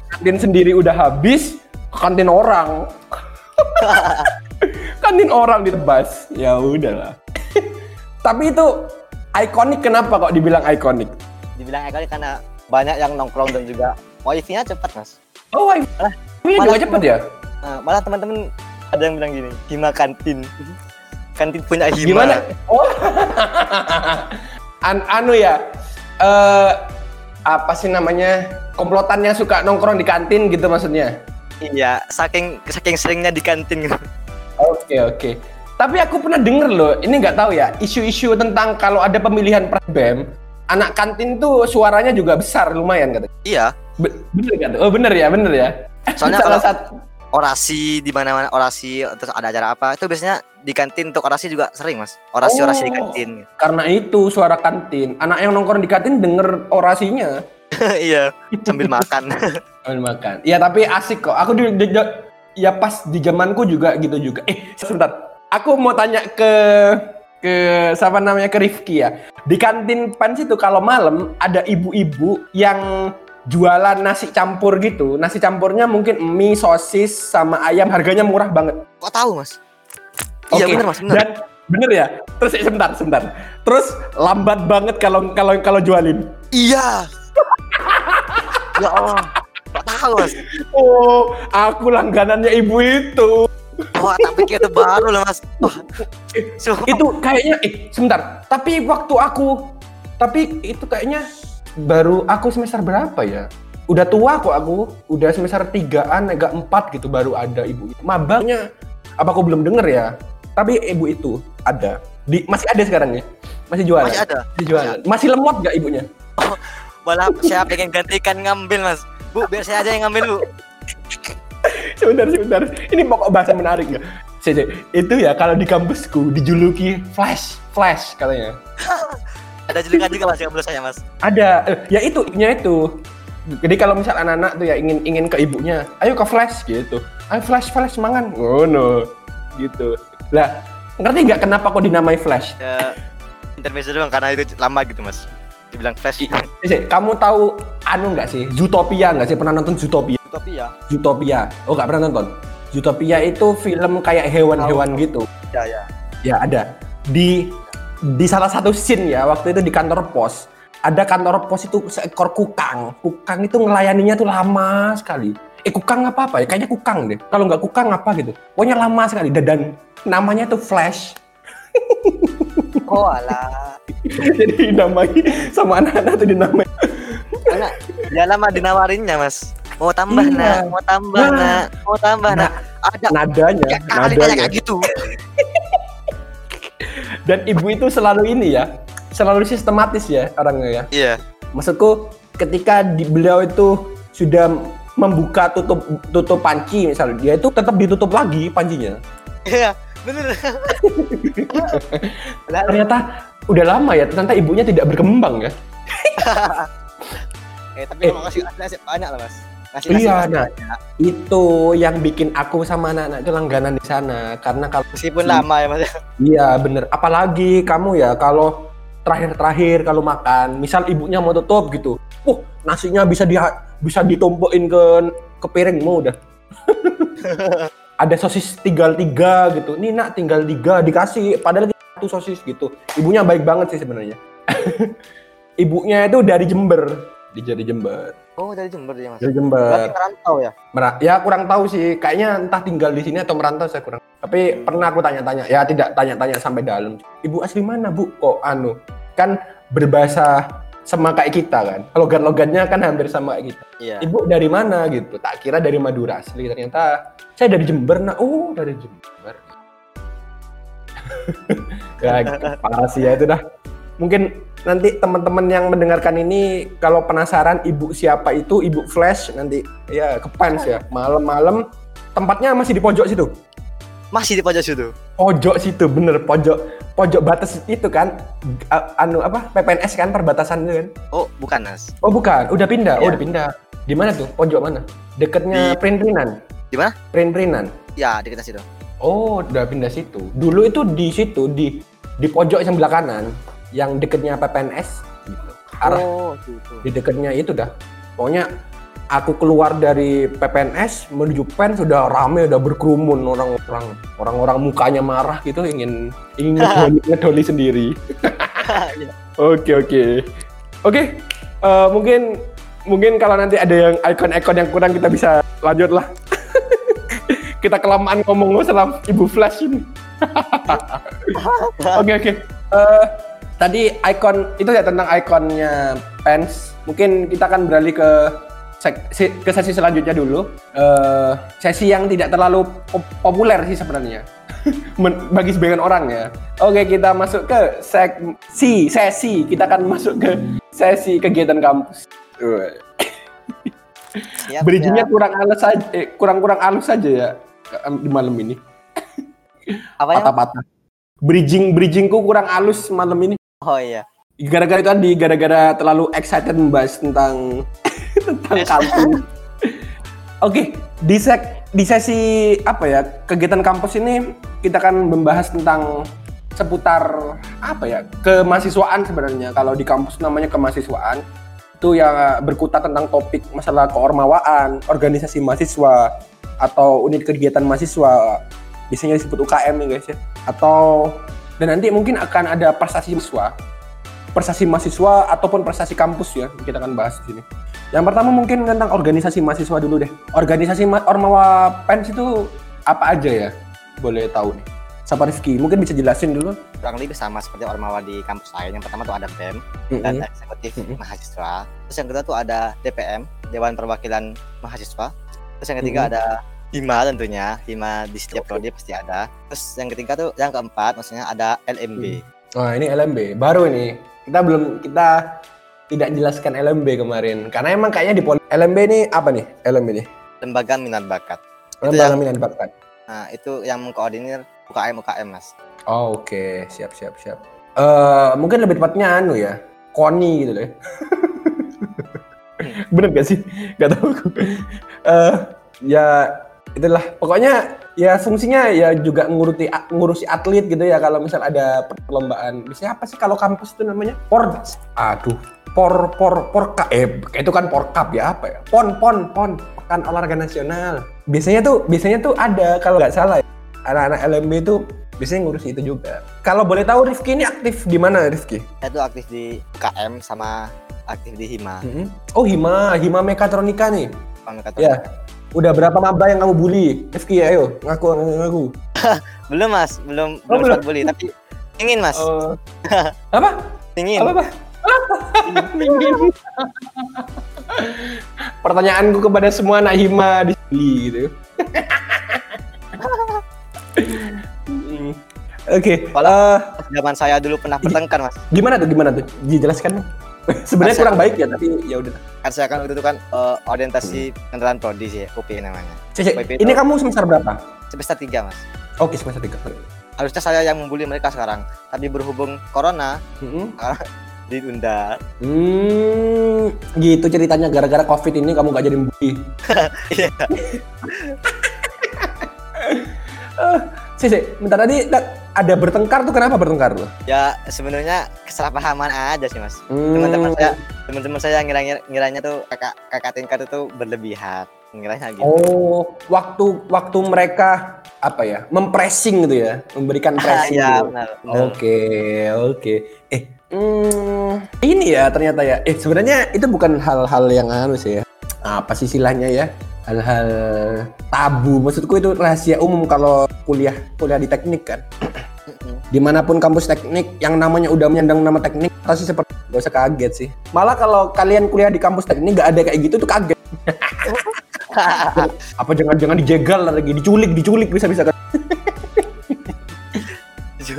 kantin sendiri udah habis kantin orang. Kantin orang ditebas ya udahlah. Tapi itu ikonik kenapa kok dibilang ikonik? Dibilang ikonik karena banyak yang nongkrong dan juga wifi-nya cepat mas. Oh wifi ini juga cepet ya? Nah, malah teman-teman ada yang bilang gini hima kantin. Kantin punya hima. Gimana? Oh. An- anu ya eh apa sih namanya komplotan yang suka nongkrong di kantin gitu maksudnya iya saking saking seringnya di kantin gitu Oke oke. Tapi aku pernah denger loh, ini nggak tahu ya, isu-isu tentang kalau ada pemilihan prebem, anak kantin tuh suaranya juga besar lumayan kata. iya Be- bener kan? Oh bener ya, bener ya. Soalnya salah kalau- satu. Orasi di mana-mana orasi terus ada acara apa itu biasanya di kantin untuk orasi juga sering mas orasi orasi di Oh. kantin Karena itu suara kantin, anak yang nongkrong di kantin denger orasinya. iya sambil makan Sambil makan. Iya tapi asik kok. Aku di, di- di- ya pas di zamanku juga gitu juga. Eh sebentar. Aku mau tanya ke ke siapa namanya ke Rifki ya. Di kantin Pans itu kalau malam ada ibu-ibu yang jualan nasi campur gitu. Nasi campurnya mungkin mie, sosis sama ayam harganya murah banget. kok tahu mas iya Oke. bener mas bener Dan bener ya. Terus sebentar, sebentar. Terus lambat banget kalau kalau kalau jualin. iya ya Allah kok tahu mas Oh, aku langganannya ibu itu. wah pikir itu baru lah mas wah itu kayaknya eh sebentar tapi waktu aku tapi itu kayaknya baru aku semester berapa ya? Udah tua kok aku. Udah semester tigaan agak empat gitu baru ada ibu. Itu mabangnya apa aku belum denger ya? Tapi ibu itu ada. Di masih ada sekarang ya? Masih jualan? Masih ada. Masih jualan? Masih lemot gak ibunya? Malah saya pengen gantikan ngambil mas. Bu biar saya aja yang ngambil bu. Sebentar sebentar. Ini pokok bahasa menarik ya itu ya kalau di kampusku dijuluki flash flash katanya ada julukan juga mas yang belum saya mas ada eh, ya itu nya itu Jadi kalau misal anak-anak tuh ya ingin ingin ke ibunya, ayo ke flash gitu. Ayo flash flash semangat. Oh no. Gitu. Lah, ngerti nggak kenapa kok dinamai flash? Ya, intermezzo doang karena itu lama gitu mas. Dibilang flash. Isi, kamu tahu anu nggak sih? Zootopia nggak sih? Pernah nonton Zootopia? Utopia. Zootopia. Oh nggak pernah nonton? Zootopia itu film kayak hewan-hewan gitu. Ya ya. Ya ada. Di di salah satu scene ya waktu itu di kantor pos ada kantor pos itu seekor kukang. Kukang itu ngelayaninya tuh lama sekali. Eh kukang apa apa ya? Kayaknya kukang deh. Kalau nggak kukang apa gitu. Pokoknya lama sekali. Dan, dan namanya tuh Flash. Koala. Jadi dinamai sama anak-anak tuh dinamai. Anak, dia lama dinawarinnya mas. Mau tambah Iya. nak, mau tambah Nah. nak, mau tambah nak. Ada Nadanya, nadanya. kayak gitu. Dan ibu itu selalu ini ya, selalu sistematis ya orangnya ya. Iya. Maksudku ketika di, beliau itu sudah membuka tutup tutup panci misalnya dia itu tetap ditutup lagi pancinya. Iya, bener. Lalu, Ternyata udah lama ya, ternyata ibunya tidak berkembang ya. eh tapi Eh. kalau ngasih banyak lah mas. Ngasih Iya, nah. Itu yang bikin aku sama anak-anak itu langganan di sana karena kalau Meskipun lama ya mas. iya bener apalagi kamu ya kalau terakhir-terakhir kalau makan, misal ibunya mau tutup gitu. Uh, nasinya bisa di bisa ditumpukin ke ke piringmu udah. Ada sosis tinggal tiga gitu. Nih nak tinggal tiga dikasih padahal satu sosis gitu. Ibunya baik banget sih sebenarnya. Ibunya itu dari Jember, di dari Jember. Oh dari Jember ya mas. Dari Berarti Jember. merantau ya. Mera- ya kurang tahu sih, kayaknya entah tinggal di sini atau merantau saya kurang. Tapi pernah aku tanya-tanya, ya tidak tanya-tanya sampai dalam. Ibu asli mana bu? Kok anu? Kan berbahasa sama kayak kita kan. Logat-logatnya kan hampir sama kayak kita. Iya. Ibu dari mana gitu? Tak kira dari Madura asli. Ternyata saya dari Jember. Nah, oh dari Jember. ya parah sih ya itu dah. Mungkin nanti teman-teman yang mendengarkan ini kalau penasaran ibu siapa itu ibu Flash nanti ya ke Pans ya malam-malam tempatnya masih di pojok situ Masih di pojok situ. pojok situ bener pojok pojok batas itu kan anu apa PPNS kan perbatasan itu kan Oh bukan mas. oh bukan udah pindah oh Iya. udah pindah di mana tuh pojok mana dekatnya Di- Prin-Prinan Di mana? Prin-Prinan Ya di kita situ. oh udah pindah situ dulu itu di situ di di pojok sebelah kanan yang dekatnya PPNS gitu. Arah Oh gitu. di dekatnya itu dah. Pokoknya aku keluar dari PPNS menuju PEN sudah rame udah berkerumun. Orang-orang orang-orang mukanya marah gitu ingin ingin ngedoli, ngedoli sendiri. Oke oke. Oke eh, mungkin mungkin kalau nanti ada yang ikon-ikon yang kurang kita bisa lanjut lah. Kita kelamaan ngomong masalah ibu flash ini. Oke oke. Eh, tadi ikon itu ya tentang ikonnya pens. Mungkin kita akan beralih ke ke sesi selanjutnya dulu. Eh, sesi yang tidak terlalu pop- populer sih sebenarnya. Bagi sebagian orang ya. Oke, kita masuk ke sesi sesi. Kita akan masuk ke sesi kegiatan kampus. Wah. Siap, Bridgingnya siap. kurang halus saja, eh, kurang-kurang halus saja ya di malam ini. Apa ya? Patah-patah. Bridging bridgingku kurang halus malam ini. Oh iya. Gara-gara itu tadi, gara-gara terlalu excited membahas tentang tentang kantin. Oke, di sek di sesi apa ya kegiatan kampus ini kita akan membahas tentang seputar apa ya kemahasiswaan sebenarnya. Kalau di kampus namanya kemahasiswaan itu ya berkutat tentang topik masalah keormawaan, organisasi mahasiswa atau unit kegiatan mahasiswa biasanya disebut UKM ya guys ya atau dan nanti mungkin akan ada prestasi mahasiswa prestasi mahasiswa ataupun prestasi kampus ya kita akan bahas di sini. Yang pertama mungkin tentang organisasi mahasiswa dulu deh. Organisasi ma- Ormawa Pens itu apa aja ya? Boleh tahu nih. Siapa Rifki? Mungkin bisa jelasin dulu. Kurang lebih sama seperti Ormawa di kampus lain. Yang pertama tuh ada BEM dan Mm-mm. eksekutif Mm-mm. mahasiswa. Terus yang kedua tuh ada DPM, Dewan Perwakilan Mahasiswa. Terus yang ketiga Mm-mm. ada Hima tentunya, Hima di setiap prodi pasti ada. Terus yang ketiga tuh, yang keempat maksudnya ada LMB. Wah ini LMB baru ini. Kita belum kita tidak jelaskan LMB kemarin karena emang kayaknya di poli LMB ini apa nih LMB ini? Lembaga Minat Bakat. Lembaga yang- minat bakat. Nah, itu yang mengkoordinir UKM UKM, Mas. Oh, Oke siap siap siap. Eh mungkin lebih tepatnya anu ya Koni gitu loh. ya. Bener gak sih? Gak tahu aku. Eh, ya itulah. Pokoknya ya fungsinya ya juga nguruti ngurusi atlet gitu ya kalau misal ada perlombaan. Biasanya apa sih kalau kampus itu namanya? Por aduh por por por eh itu kan por cup ya apa ya? Pon pon pon. Pekan olahraga nasional. Biasanya tuh biasanya tuh ada kalau nggak salah ya, anak-anak LMB itu biasanya ngurusi itu juga. Kalau boleh tahu Rifki ini aktif di mana Rifki? Saya tuh aktif di KM sama aktif di Hima. Mm-mm. oh Hima. Hima Mekatronika nih? Sama ya udah berapa maba yang kamu bully Rifki ayo ngaku ngaku Belum mas, belum Oh, belum belum. beli tapi ingin mas, Oh. apa ingin. apa apa Pertanyaanku kepada semua anak hima di sini gitu. Oke, Kalau- eh, Zaman saya dulu pernah bertengkar mas. gimana tuh gimana tuh? Dijelaskan. Sebenarnya kurang baik ya, tapi ya udah. Kan saya kan itu kan eh, orientasi kendaraan prodi sih, UP namanya. Cece, WP ini kamu semester berapa? Semester 3 mas. Oke, semester tiga. Harusnya saya yang membuli mereka sekarang, tapi berhubung corona Hmm. diunda. Hmm, gitu ceritanya gara-gara covid ini kamu gak jadi. Iya. Eh, Cece, bentar tadi ada bertengkar tuh kenapa bertengkar tuh? ya sebenarnya kesalahpahaman aja sih mas. Hmm. Teman-teman saya, teman-teman saya ngira ngiranya tuh kakak kakak tingkat itu berlebihan, ngiranya gitu. Oh, waktu waktu mereka apa ya mempressing gitu ya, memberikan pressing. Iya gitu. benar. Oke, oke. Eh, hmm, ini ya ternyata ya. Eh, sebenarnya itu bukan hal-hal yang anu sih ya. Apa sih istilahnya ya? Hal-hal tabu. Maksudku itu rahasia umum kalau kuliah kuliah di teknik kan. Di mana pun kampus teknik yang namanya udah menyandang nama teknik pasti seperti gak usah kaget sih. Malah kalau kalian kuliah di kampus teknik gak ada kayak gitu tuh kaget. Apa jangan-jangan dijegal lagi, diculik, diculik bisa-bisa kan.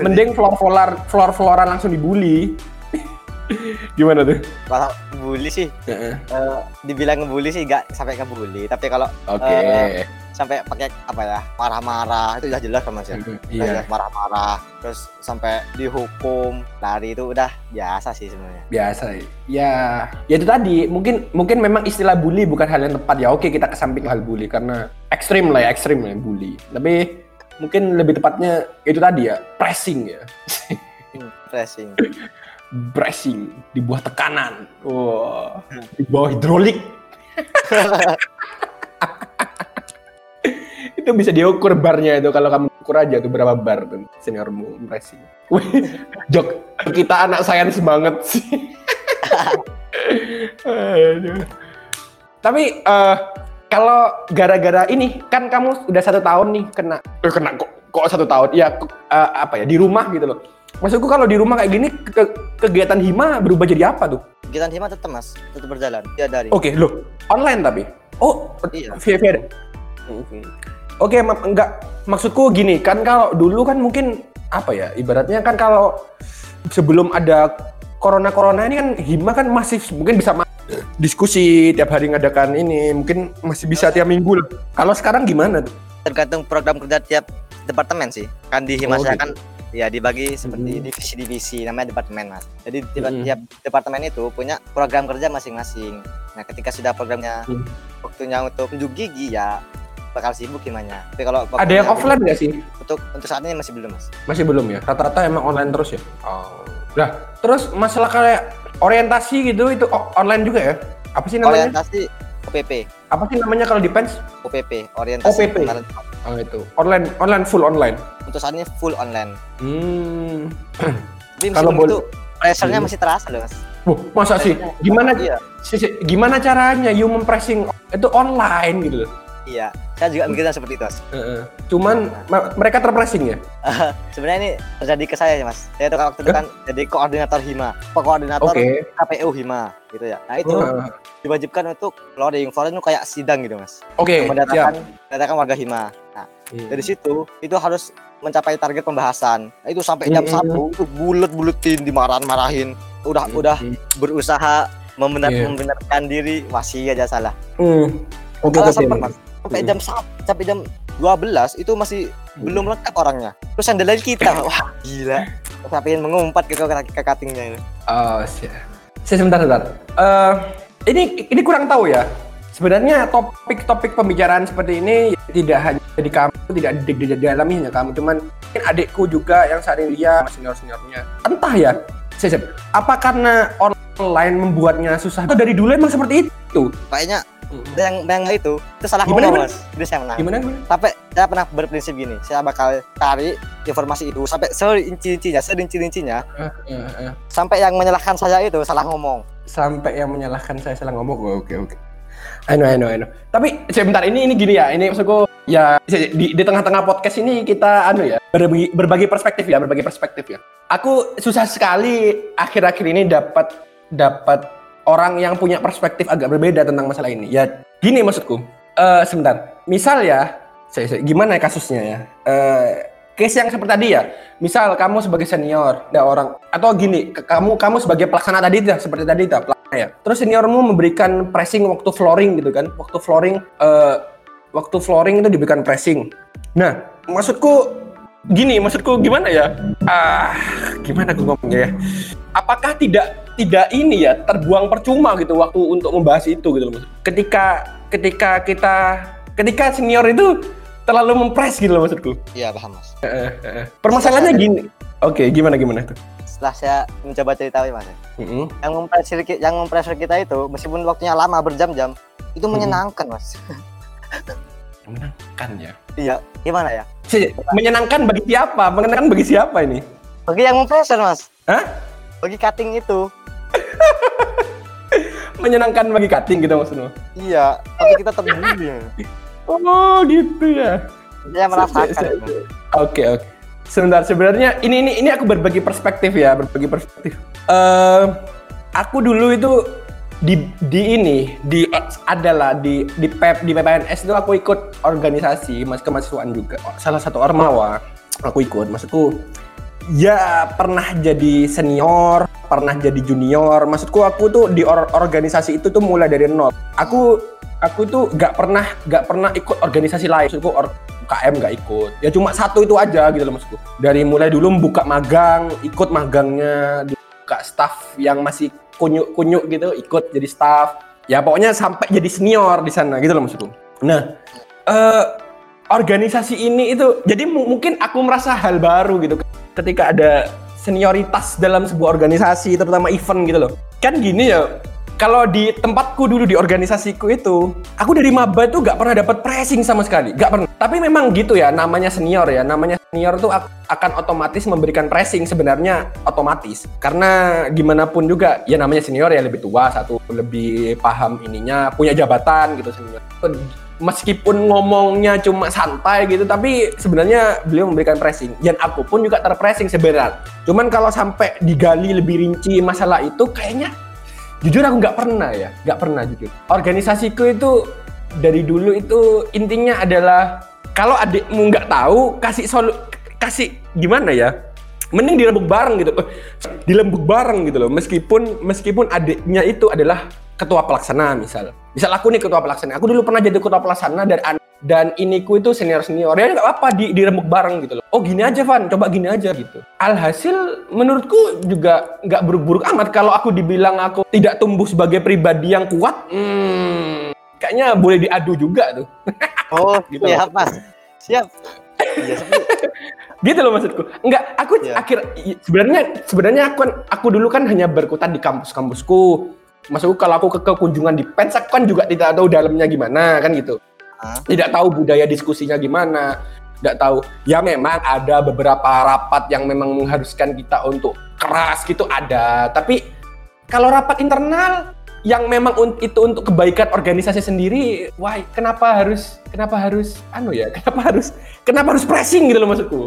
Mending floor floor floor flooran langsung dibully. Gimana tuh? kalau bully sih, Heeh. eh, dibilang ngebully sih nggak sampai ngebully, tapi kalau Oke. Eh, sampai pakai apa ya marah-marah itu udah jelas kan mas ya. Udah Iya. jelas marah-marah, terus sampai dihukum lari itu udah biasa sih sebenarnya. Biasa. Ya, ya itu tadi. Mungkin mungkin memang istilah bully bukan hal yang tepat ya. Oke, kita ke samping hal bully karena ekstrim lah ya, ekstrim lah ya bully. Tapi mungkin lebih tepatnya itu tadi ya, pressing ya. Hmm, Pressing. Pressing di bawah tekanan. Wah, di bawah hidrolik. itu bisa diukur barnya itu kalau kamu ukur aja tuh berapa bar tuh seniormu. Wih, jok kita anak sains banget sih. Aduh. Tapi eh, kalau gara-gara ini kan kamu udah satu tahun nih kena eh, kena kok kok satu tahun ya eh, apa ya di rumah gitu loh. Maksudku kalau di rumah kayak gini ke- kegiatan hima berubah jadi apa tuh? Kita hima tetap mas, tetap berjalan. Dia dari. Oke, loh, online tapi. Oh, Iya. via via. Oke. Oke, ma- enggak maksudku gini, kan kalau dulu kan mungkin apa ya? Ibaratnya kan kalau sebelum ada corona-corona ini kan hima kan masih mungkin bisa ma- diskusi tiap hari ngadakan ini, mungkin masih bisa tiap minggu lah. Kalau sekarang gimana tuh? Tergantung program kerja tiap departemen sih. Kan di hima Oh, saya gitu. kan ya dibagi seperti Hmm. divisi-divisi namanya departemen mas. Jadi tiap, Hmm. tiap departemen itu punya program kerja masing-masing. Nah ketika sudah programnya Hmm. waktunya untuk unjuk gigi ya bakal sibuk gimana. Tapi kalau Ada yang offline nggak sih? Untuk untuk saat ini masih belum mas. Masih belum ya. Rata-rata emang online terus ya. Oh. Nah, terus masalah kayak orientasi gitu itu online juga ya? Apa sih namanya? Orientasi OPP, Apa sih namanya kalau di Pens? OPP, orientasi OPP. Oh itu. Online online full online. Untuk saat ini full online. Hmm. Kalau itu pressure-nya Hmm. masih terasa loh mas. Wah, masa sih? Gimana Iya. gimana caranya you mempressing itu online gitu loh. Iya. Saya juga mikirnya seperti itu mas. Heeh. Cuman ma- mereka terpressing ya? Sebenarnya ini terjadi ke saya sih mas. Saya tuh waktu itu kan jadi koordinator hima, koordinator Oke. KPU hima gitu ya. Nah itu Heeh. diwajibkan untuk loading foreign itu kayak sidang gitu mas. Oke, mendatangkan siap. mendatangkan warga hima. Nah Hmm. dari situ itu harus mencapai target pembahasan. Nah, itu sampai jam Hmm. satu itu bulet-buletin, dimarahin-marahin. Udah Hmm. udah berusaha membenar Iya. membenarkan diri masih aja salah. Hmm. Oke, Salah oke. sempat mas. Sampai Hmm. jam satu, sampai jam 12 itu masih Hmm. belum lengkap orangnya. Terus yang dari kita, wah gila. Saya pengen mengumpat ke ke, ke cuttingnya ini. Oh. Saya sebentar, sebentar. Eh, ini ini kurang tahu ya. Sebenarnya topik-topik pembicaraan seperti ini tidak hanya di kamu, tidak di, di, di dalamnya hanya kamu, cuman mungkin adikku juga yang sering lihat senior-seniornya. Entah ya, saya apa karena online membuatnya susah? Atau dari dulu emang seperti itu? Kayaknya yang yang itu itu salah Gimana, ngomong gimana? mas itu saya menang Gimana? gimana? tapi saya pernah berprinsip gini saya bakal cari informasi itu sampai serinci-rincinya serinci-rincinya Eh, eh, eh. sampai yang menyalahkan saya itu salah ngomong Sampai yang menyalahkan saya salah ngomong. Oh, Oke, oke. I know, I know, I know. Tapi sebentar ini ini gini ya. Ini maksudku ya di, di tengah-tengah podcast ini kita anu ya berbagi, berbagi perspektif ya, berbagi perspektif ya. Aku susah sekali akhir-akhir ini dapat dapat orang yang punya perspektif agak berbeda tentang masalah ini. Ya gini maksudku. Eh sebentar. Misal ya, saya, saya- gimana ya kasusnya ya? Eh case yang seperti tadi ya. Misal kamu sebagai senior, ada orang atau gini, kamu kamu sebagai pelaksana tadi ya, seperti tadi ya, pelaksana ya. Terus seniormu memberikan pressing waktu flooring gitu kan. Waktu flooring eh waktu flooring itu diberikan pressing. Nah, maksudku gini, maksudku gimana ya? Ah, gimana aku ngomongnya ya? Apakah tidak tidak ini ya terbuang percuma gitu waktu untuk membahas itu gitu loh. Ketika ketika kita ketika senior itu terlalu mempres gitu loh maksudku. iya paham mas eh, eh. Permasalahannya gini. Oke, gimana gimana tuh? setelah saya mencoba cerita mas Mm-mm. yang mempressure ki- yang mempressure kita itu meskipun waktunya lama berjam-jam itu Hmm. menyenangkan mas Menyenangkan ya. iya gimana ya Menyenangkan bagi siapa? Menyenangkan bagi siapa ini? bagi yang mempressure mas Hah? Bagi cutting itu Menyenangkan bagi cutting gitu maksudmu? iya tapi kita terbully Oh, gitu ya. saya merasakan. Oke oke. Sebentar sebenarnya ini ini ini aku berbagi perspektif ya berbagi perspektif. Eh aku dulu itu di di ini di adalah di di PEP di PPNS itu aku ikut organisasi mas kemahasiswaan juga salah satu ormawa aku ikut maksudku ya pernah jadi senior pernah jadi junior. Maksudku aku tuh di or- organisasi itu tuh mulai dari nol. Aku aku tuh gak pernah gak pernah ikut organisasi lain. Maksudku or- UKM gak ikut. Ya cuma satu itu aja gitu loh maksudku. Dari mulai dulu buka magang ikut magangnya buka staff yang masih kunyuk-kunyuk gitu ikut jadi staff. Ya pokoknya sampai jadi senior di sana gitu loh maksudku. Nah eh organisasi ini itu jadi mu- mungkin aku merasa hal baru gitu. Ketika ada senioritas dalam sebuah organisasi terutama event gitu loh. Kan gini ya kalau di tempatku dulu di organisasiku itu aku dari maba tuh gak pernah dapat pressing sama sekali gak pernah. Tapi memang gitu ya namanya senior ya namanya senior tuh ak- akan otomatis memberikan pressing sebenarnya otomatis. Karena gimana pun juga ya namanya senior ya lebih tua satu lebih paham ininya punya jabatan gitu senior. Meskipun ngomongnya cuma santai gitu tapi sebenarnya beliau memberikan pressing. Dan aku pun juga terpressing sebenarnya. Cuman kalau sampai digali lebih rinci masalah itu kayaknya jujur aku nggak pernah ya nggak pernah jujur. Organisasiku itu dari dulu itu intinya adalah kalau adikmu nggak tahu kasih solu kasih gimana ya? Mending dirembuk bareng gitu. Eh, dilembuk bareng gitu loh. Meskipun meskipun adiknya itu adalah ketua pelaksana misal. Misal aku nih ketua pelaksana. Aku dulu pernah jadi ketua pelaksana dan an- dan iniku itu senior senior ya nggak apa-apa di dirembuk bareng gitu loh. Oh gini aja Van. Coba gini aja gitu. Alhasil menurutku juga nggak buruk-buruk amat kalau aku dibilang aku tidak tumbuh sebagai pribadi yang kuat. Hmm, kayaknya boleh diadu juga tuh. Oh Gitu siap mas. Siap. Iya seperti gitu loh maksudku. Enggak aku Iya. akhir sebenarnya sebenarnya aku kan- aku dulu kan hanya berkutat di kampus-kampusku. Maksudku kalau aku ke, ke kunjungan di pens aku kan juga tidak tahu dalamnya gimana kan gitu. Ah. tidak tahu budaya diskusinya gimana. Tidak tahu. Ya memang ada beberapa rapat yang memang mengharuskan kita untuk keras gitu ada. Tapi kalau rapat internal yang memang itu untuk kebaikan organisasi sendiri why? Kenapa harus kenapa harus anu ya kenapa harus kenapa harus pressing gitu loh maksudku